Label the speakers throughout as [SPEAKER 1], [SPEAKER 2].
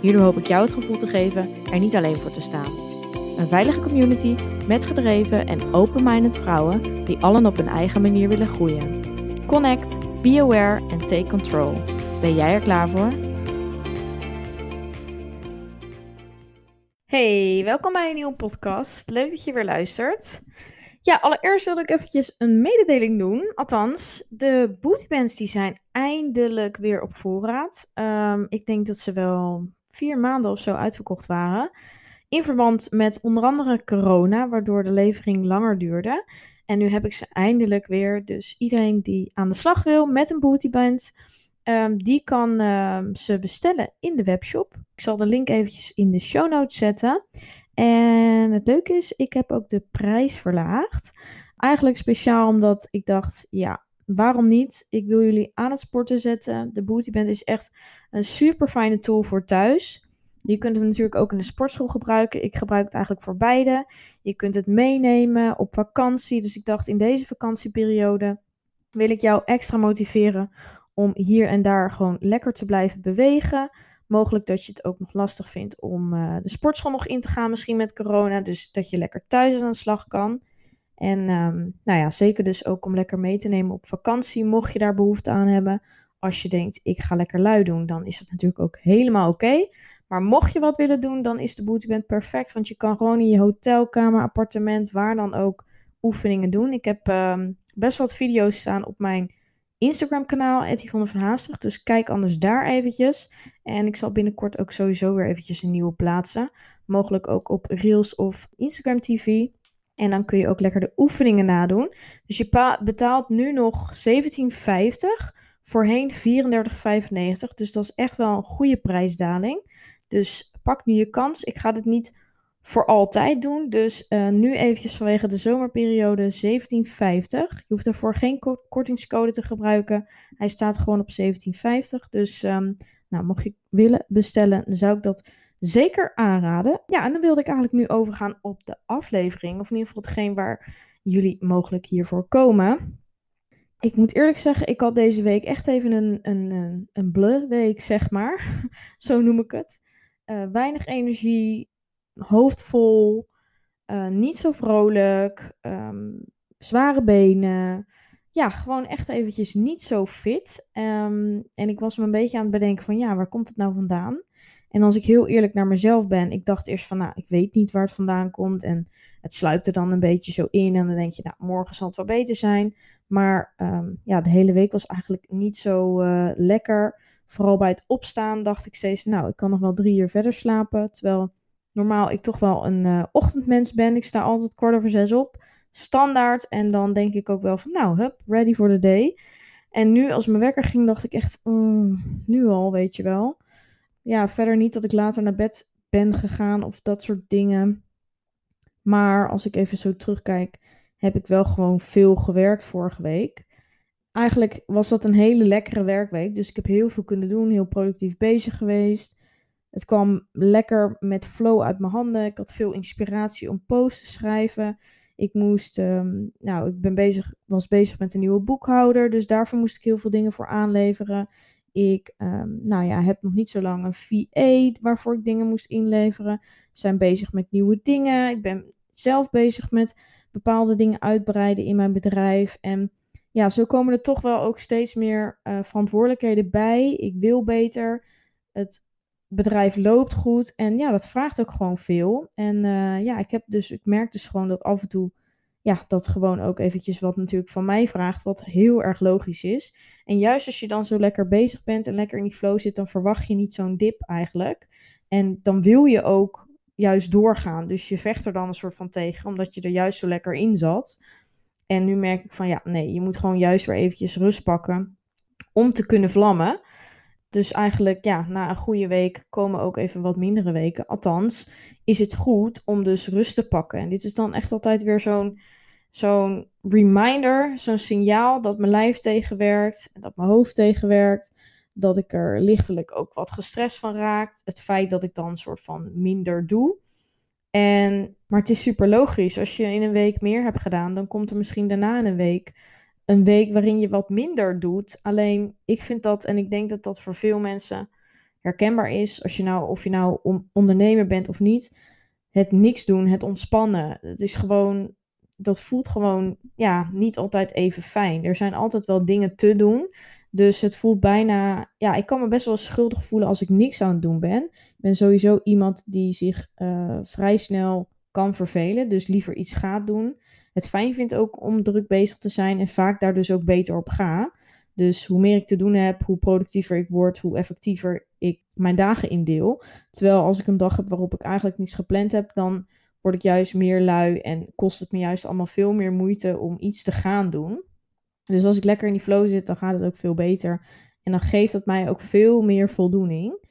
[SPEAKER 1] Hierdoor hoop ik jou het gevoel te geven er niet alleen voor te staan. Een veilige community met gedreven en open-minded vrouwen die allen op hun eigen manier willen groeien. Connect, be aware en take control. Ben jij er klaar voor? Hey, welkom bij een nieuwe podcast. Leuk dat je weer luistert. Ja, allereerst wilde ik eventjes een mededeling doen. Althans, de bootybands die zijn eindelijk weer op voorraad. Um, ik denk dat ze wel vier maanden of zo uitverkocht waren. In verband met onder andere corona, waardoor de levering langer duurde. En nu heb ik ze eindelijk weer. Dus iedereen die aan de slag wil met een bootyband, um, die kan um, ze bestellen in de webshop. Ik zal de link eventjes in de show notes zetten. En het leuke is, ik heb ook de prijs verlaagd. Eigenlijk speciaal omdat ik dacht, ja, waarom niet? Ik wil jullie aan het sporten zetten. De Bootyband is echt een super fijne tool voor thuis. Je kunt hem natuurlijk ook in de sportschool gebruiken. Ik gebruik het eigenlijk voor beide. Je kunt het meenemen op vakantie. Dus ik dacht in deze vakantieperiode wil ik jou extra motiveren om hier en daar gewoon lekker te blijven bewegen. Mogelijk dat je het ook nog lastig vindt om uh, de sportschool nog in te gaan, misschien met corona. Dus dat je lekker thuis aan de slag kan. En um, nou ja, zeker dus ook om lekker mee te nemen op vakantie, mocht je daar behoefte aan hebben. Als je denkt, ik ga lekker lui doen, dan is dat natuurlijk ook helemaal oké. Maar mocht je wat willen doen, dan is de Bootyband perfect. Want je kan gewoon in je hotelkamer, appartement, waar dan ook oefeningen doen. Ik heb um, best wat video's staan op mijn Instagram kanaal, Yvonne van Haastig. Dus kijk anders daar eventjes. En ik zal binnenkort ook sowieso weer eventjes een nieuwe plaatsen. Mogelijk ook op Reels of Instagram TV. En dan kun je ook lekker de oefeningen nadoen. Dus je betaalt nu nog 17,50. Voorheen 34,95. Dus dat is echt wel een goede prijsdaling. Dus pak nu je kans. Ik ga dit niet voor altijd doen. Dus uh, nu eventjes vanwege de zomerperiode 1750. Je hoeft ervoor geen kortingscode te gebruiken. Hij staat gewoon op 1750. Dus um, nou, mocht je willen bestellen, zou ik dat zeker aanraden. Ja, en dan wilde ik eigenlijk nu overgaan op de aflevering. Of in ieder geval hetgeen waar jullie mogelijk hiervoor komen. Ik moet eerlijk zeggen, ik had deze week echt even een, een, een, een week, zeg maar. Zo noem ik het. Uh, weinig energie, hoofd vol, uh, niet zo vrolijk, um, zware benen. Ja, gewoon echt eventjes niet zo fit. Um, en ik was me een beetje aan het bedenken van, ja, waar komt het nou vandaan? En als ik heel eerlijk naar mezelf ben, ik dacht eerst van, nou, ik weet niet waar het vandaan komt. En het sluipt er dan een beetje zo in. En dan denk je, nou, morgen zal het wel beter zijn. Maar um, ja, de hele week was eigenlijk niet zo uh, lekker. Vooral bij het opstaan dacht ik steeds, nou, ik kan nog wel drie uur verder slapen. Terwijl normaal ik toch wel een uh, ochtendmens ben. Ik sta altijd kwart over zes op, standaard. En dan denk ik ook wel van, nou, hup, ready for the day. En nu als mijn wekker ging, dacht ik echt, mm, nu al, weet je wel. Ja, verder niet dat ik later naar bed ben gegaan of dat soort dingen. Maar als ik even zo terugkijk, heb ik wel gewoon veel gewerkt vorige week. Eigenlijk was dat een hele lekkere werkweek. Dus ik heb heel veel kunnen doen, heel productief bezig geweest. Het kwam lekker met flow uit mijn handen. Ik had veel inspiratie om posts te schrijven. Ik moest, um, nou, ik ben bezig, was bezig met een nieuwe boekhouder. Dus daarvoor moest ik heel veel dingen voor aanleveren. Ik, um, nou ja, heb nog niet zo lang een VA waarvoor ik dingen moest inleveren. Zijn bezig met nieuwe dingen. Ik ben zelf bezig met bepaalde dingen uitbreiden in mijn bedrijf. En ja, zo komen er toch wel ook steeds meer uh, verantwoordelijkheden bij. Ik wil beter. Het bedrijf loopt goed. En ja, dat vraagt ook gewoon veel. En uh, ja, ik heb dus, ik merk dus gewoon dat af en toe, ja, dat gewoon ook eventjes wat natuurlijk van mij vraagt, wat heel erg logisch is. En juist als je dan zo lekker bezig bent en lekker in die flow zit, dan verwacht je niet zo'n dip eigenlijk. En dan wil je ook juist doorgaan. Dus je vecht er dan een soort van tegen, omdat je er juist zo lekker in zat. En nu merk ik van ja, nee, je moet gewoon juist weer eventjes rust pakken om te kunnen vlammen. Dus eigenlijk, ja, na een goede week komen ook even wat mindere weken. Althans, is het goed om dus rust te pakken. En dit is dan echt altijd weer zo'n zo'n reminder, zo'n signaal dat mijn lijf tegenwerkt en dat mijn hoofd tegenwerkt. Dat ik er lichtelijk ook wat gestrest van raakt. Het feit dat ik dan een soort van minder doe. En, maar het is super logisch. Als je in een week meer hebt gedaan, dan komt er misschien daarna een week een week waarin je wat minder doet. Alleen ik vind dat, en ik denk dat dat voor veel mensen herkenbaar is, als je nou, of je nou ondernemer bent of niet, het niks doen, het ontspannen. Het is gewoon, dat voelt gewoon ja, niet altijd even fijn. Er zijn altijd wel dingen te doen. Dus het voelt bijna, ja, ik kan me best wel schuldig voelen als ik niks aan het doen ben. Ik ben sowieso iemand die zich uh, vrij snel kan vervelen, dus liever iets gaat doen het fijn vind ook om druk bezig te zijn en vaak daar dus ook beter op ga. Dus hoe meer ik te doen heb, hoe productiever ik word, hoe effectiever ik mijn dagen indeel. Terwijl als ik een dag heb waarop ik eigenlijk niets gepland heb, dan word ik juist meer lui en kost het me juist allemaal veel meer moeite om iets te gaan doen. Dus als ik lekker in die flow zit, dan gaat het ook veel beter. En dan geeft het mij ook veel meer voldoening.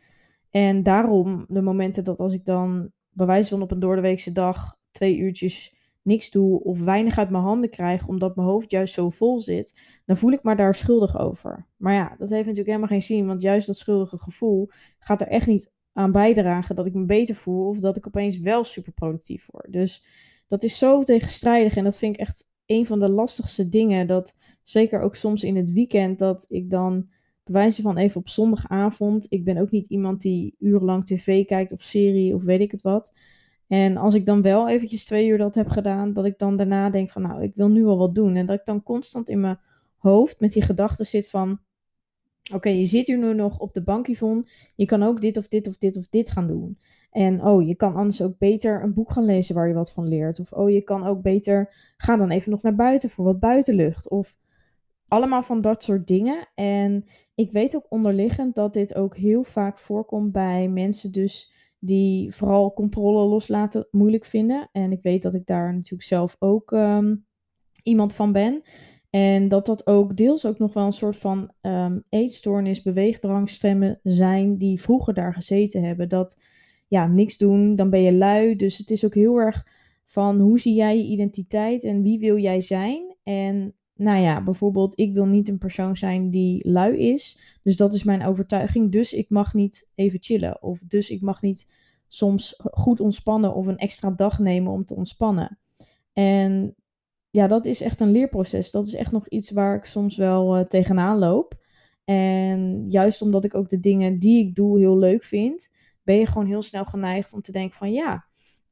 [SPEAKER 1] En daarom de momenten dat als ik dan bij wijze van op een doordeweekse dag twee uurtjes niks doe of weinig uit mijn handen krijg omdat mijn hoofd juist zo vol zit, dan voel ik me daar schuldig over. Maar ja, dat heeft natuurlijk helemaal geen zin, want juist dat schuldige gevoel gaat er echt niet aan bijdragen dat ik me beter voel of dat ik opeens wel super productief word. Dus dat is zo tegenstrijdig en dat vind ik echt een van de lastigste dingen. Dat zeker ook soms in het weekend dat ik dan bewijzen van even op zondagavond. Ik ben ook niet iemand die urenlang tv kijkt of serie of weet ik het wat. En als ik dan wel eventjes twee uur dat heb gedaan, dat ik dan daarna denk van nou, ik wil nu al wat doen. En dat ik dan constant in mijn hoofd met die gedachte zit van oké, je zit hier nu nog op de bank. Je kan ook dit of dit of dit of dit gaan doen. En oh, je kan anders ook beter een boek gaan lezen waar je wat van leert. Of oh, je kan ook beter, ga dan even nog naar buiten voor wat buitenlucht. Of allemaal van dat soort dingen. En ik weet ook onderliggend dat dit ook heel vaak voorkomt bij mensen dus die vooral controle loslaten moeilijk vinden. En ik weet dat ik daar natuurlijk zelf ook ehm, iemand van ben. En dat dat ook deels ook nog wel een soort van um, eetstoornis, beweegdrangstemmen zijn die vroeger daar gezeten hebben. Dat ja, niks doen, dan ben je lui. Dus het is ook heel erg van hoe zie jij je identiteit en wie wil jij zijn? En nou ja, bijvoorbeeld, ik wil niet een persoon zijn die lui is. Dus dat is mijn overtuiging. Dus ik mag niet even chillen. Of dus ik mag niet soms goed ontspannen of een extra dag nemen om te ontspannen. En ja, dat is echt een leerproces. Dat is echt nog iets waar ik soms wel uh, tegenaan loop. En juist omdat ik ook de dingen die ik doe heel leuk vind, ben je gewoon heel snel geneigd om te denken van ja,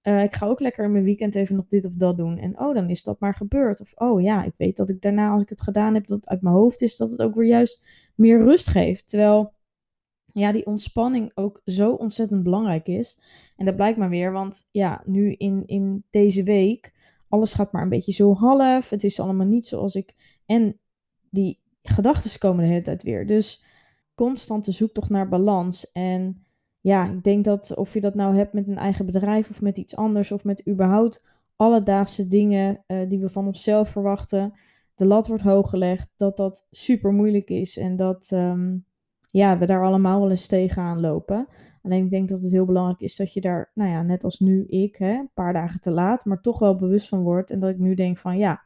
[SPEAKER 1] uh, ik ga ook lekker in mijn weekend even nog dit of dat doen. En oh, dan is dat maar gebeurd. Of oh ja, ik weet dat ik daarna, als ik het gedaan heb, dat het uit mijn hoofd is, dat het ook weer juist meer rust geeft. Terwijl ja, die ontspanning ook zo ontzettend belangrijk is. En dat blijkt maar weer, want ja, nu in, in deze week, alles gaat maar een beetje zo half. Het is allemaal niet zoals ik. En die gedachten komen de hele tijd weer. Dus constante zoektocht naar balans. En ja, ik denk dat of je dat nou hebt met een eigen bedrijf of met iets anders of met überhaupt alledaagse dingen uh, die we van onszelf verwachten, de lat wordt hoog gelegd, dat dat super moeilijk is en dat um, ja, we daar allemaal wel eens tegenaan lopen. Alleen ik denk dat het heel belangrijk is dat je daar, nou ja, net als nu ik, hè, een paar dagen te laat, maar toch wel bewust van wordt. En dat ik nu denk van ja,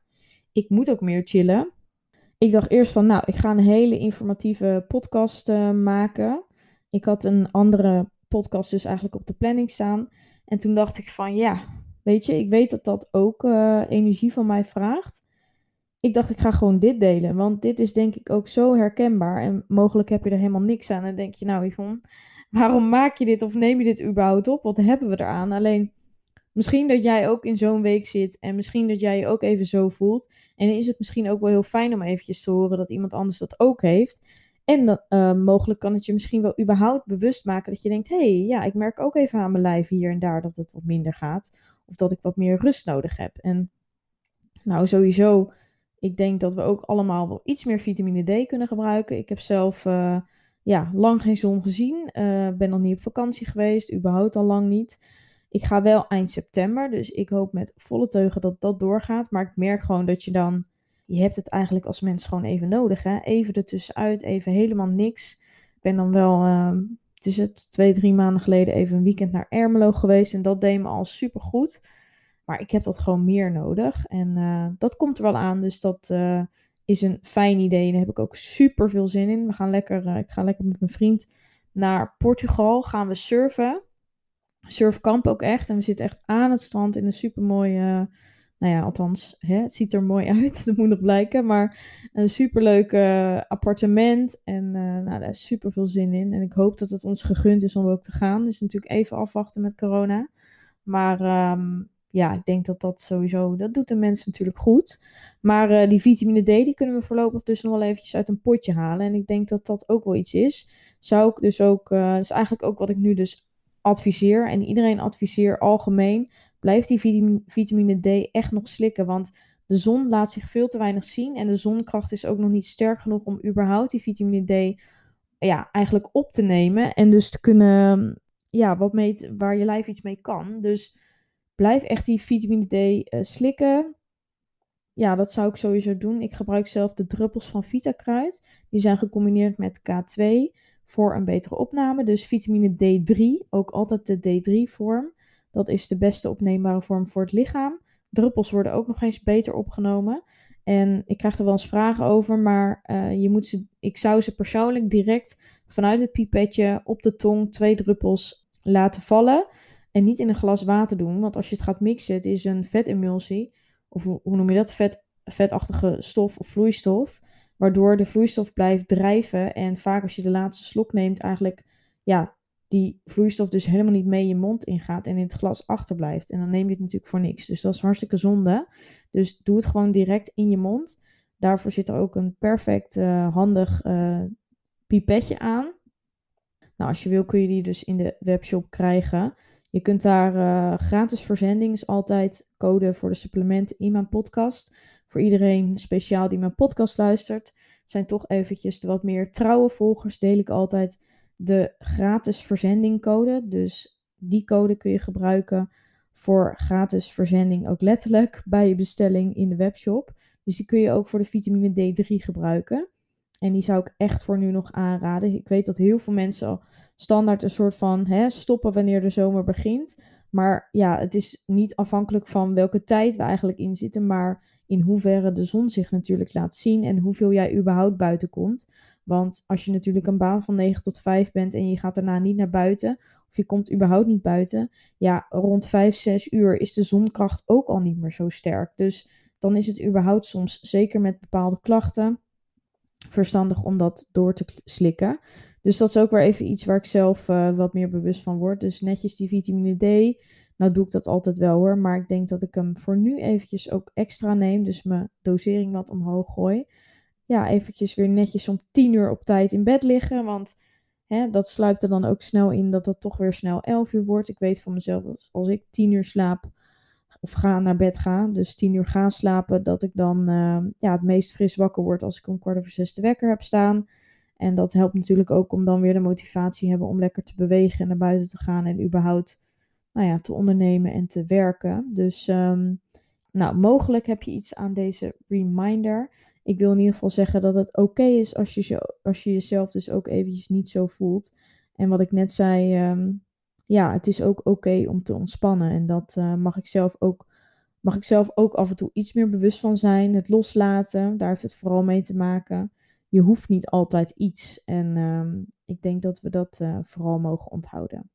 [SPEAKER 1] ik moet ook meer chillen. Ik dacht eerst van, nou, ik ga een hele informatieve podcast uh, maken. Ik had een andere podcast dus eigenlijk op de planning staan. En toen dacht ik van ja, weet je, ik weet dat dat ook uh, energie van mij vraagt. Ik dacht, ik ga gewoon dit delen. Want dit is denk ik ook zo herkenbaar. En mogelijk heb je er helemaal niks aan. En denk je, nou Yvonne, waarom maak je dit of neem je dit überhaupt op? Wat hebben we eraan? Alleen, misschien dat jij ook in zo'n week zit. En misschien dat jij je ook even zo voelt. En is het misschien ook wel heel fijn om eventjes te horen dat iemand anders dat ook heeft. En uh, mogelijk kan het je misschien wel überhaupt bewust maken dat je denkt: hé, hey, ja, ik merk ook even aan mijn lijf hier en daar dat het wat minder gaat. Of dat ik wat meer rust nodig heb. En nou, sowieso, ik denk dat we ook allemaal wel iets meer vitamine D kunnen gebruiken. Ik heb zelf uh, ja, lang geen zon gezien. Uh, ben nog niet op vakantie geweest, überhaupt al lang niet. Ik ga wel eind september, dus ik hoop met volle teugen dat dat doorgaat. Maar ik merk gewoon dat je dan je hebt het eigenlijk als mens gewoon even nodig. Hè? Even ertussenuit, even helemaal niks. Ik ben dan wel, uh, het is het twee, drie maanden geleden even een weekend naar Ermelo geweest. En dat deed me al super goed. Maar ik heb dat gewoon meer nodig. En uh, dat komt er wel aan. Dus dat uh, is een fijn idee. En daar heb ik ook super veel zin in. We gaan lekker, uh, ik ga lekker met mijn vriend naar Portugal. Gaan we surfen. Surfkamp ook echt. En we zitten echt aan het strand in een super mooie. Nou ja, althans, hè, het ziet er mooi uit. Dat moet nog blijken. Maar een superleuk appartement. En nou, daar is super veel zin in. En ik hoop dat het ons gegund is om ook te gaan. Dus natuurlijk even afwachten met corona. Maar um, ja, ik denk dat dat sowieso, dat doet de mensen natuurlijk goed. Maar uh, die vitamine D, die kunnen we voorlopig dus nog wel eventjes uit een potje halen. En ik denk dat dat ook wel iets is. Zou ik dus ook, uh, dat is eigenlijk ook wat ik nu dus adviseer. En iedereen adviseer algemeen, blijf die vitamine, D echt nog slikken. Want de zon laat zich veel te weinig zien. En de zonkracht is ook nog niet sterk genoeg om überhaupt die vitamine D ja, eigenlijk op te nemen. En dus te kunnen, ja, wat mee, waar je lijf iets mee kan. Dus Blijf echt die vitamine D uh, slikken. Ja, dat zou ik sowieso doen. Ik gebruik zelf de druppels van Vitakruid. Die zijn gecombineerd met K2 voor een betere opname. Dus vitamine D3, ook altijd de D3-vorm. Dat is de beste opneembare vorm voor het lichaam. Druppels worden ook nog eens beter opgenomen. En ik krijg er wel eens vragen over, maar uh, je moet ze, ik zou ze persoonlijk direct vanuit het pipetje op de tong twee druppels laten vallen. En niet in een glas water doen. Want als je het gaat mixen, het is een vetemulsie. Of hoe, noem je dat? Vet, vetachtige stof of vloeistof. Waardoor de vloeistof blijft drijven. En vaak als je de laatste slok neemt, eigenlijk ja, die vloeistof dus helemaal niet mee je mond ingaat en in het glas achterblijft. En dan neem je het natuurlijk voor niks. Dus dat is hartstikke zonde. Dus doe het gewoon direct in je mond. Daarvoor zit er ook een perfect uh, handig uh, pipetje aan. Nou, als je wil kun je die dus in de webshop krijgen. Je kunt daar uh, gratis verzending is altijd code voor de supplementen in mijn podcast. Voor iedereen speciaal die mijn podcast luistert. Zijn toch eventjes de wat meer trouwe volgers. Deel ik altijd de gratis verzendingcode. Dus die code kun je gebruiken voor gratis verzending ook letterlijk bij je bestelling in de webshop. Dus die kun je ook voor de vitamine D3 gebruiken. En die zou ik echt voor nu nog aanraden. Ik weet dat heel veel mensen al standaard een soort van hè, stoppen wanneer de zomer begint. Maar ja, het is niet afhankelijk van welke tijd we eigenlijk in zitten, maar in hoeverre de zon zich natuurlijk laat zien en hoeveel jij überhaupt buiten komt. Want als je natuurlijk een baan van 9 tot 5 bent en je gaat daarna niet naar buiten, of je komt überhaupt niet buiten, ja, rond 5, 6 uur is de zonkracht ook al niet meer zo sterk. Dus dan is het überhaupt soms, zeker met bepaalde klachten, verstandig om dat door te slikken. Dus dat is ook weer even iets waar ik zelf uh, wat meer bewust van word. Dus netjes die vitamine D. Nou doe ik dat altijd wel hoor. Maar ik denk dat ik hem voor nu eventjes ook extra neem. Dus mijn dosering wat omhoog gooi. Ja, eventjes weer netjes om 10 uur op tijd in bed liggen. Want hè, dat sluipt er dan ook snel in dat het toch weer snel 11 uur wordt. Ik weet van mezelf dat als ik 10 uur slaap of ga naar bed ga, dus tien uur ga slapen, dat ik dan uh, ja, het meest fris wakker word als ik om kwart over zes de wekker heb staan. En dat helpt natuurlijk ook om dan weer de motivatie hebben om lekker te bewegen en naar buiten te gaan en überhaupt nou ja, te ondernemen en te werken. Dus um, nou, mogelijk heb je iets aan deze reminder. Ik wil in ieder geval zeggen dat het oké is als je, als je jezelf dus ook eventjes niet zo voelt. En wat ik net zei, um, ja, het is ook oké om te ontspannen. En dat uh, mag, ik zelf ook, mag ik zelf ook af en toe iets meer bewust van zijn. Het loslaten, daar heeft het vooral mee te maken. Je hoeft niet altijd iets. En uh, ik denk dat we dat uh, vooral mogen onthouden.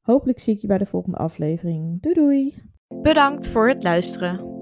[SPEAKER 1] Hopelijk zie ik je bij de volgende aflevering. Doei doei!
[SPEAKER 2] Bedankt voor het luisteren.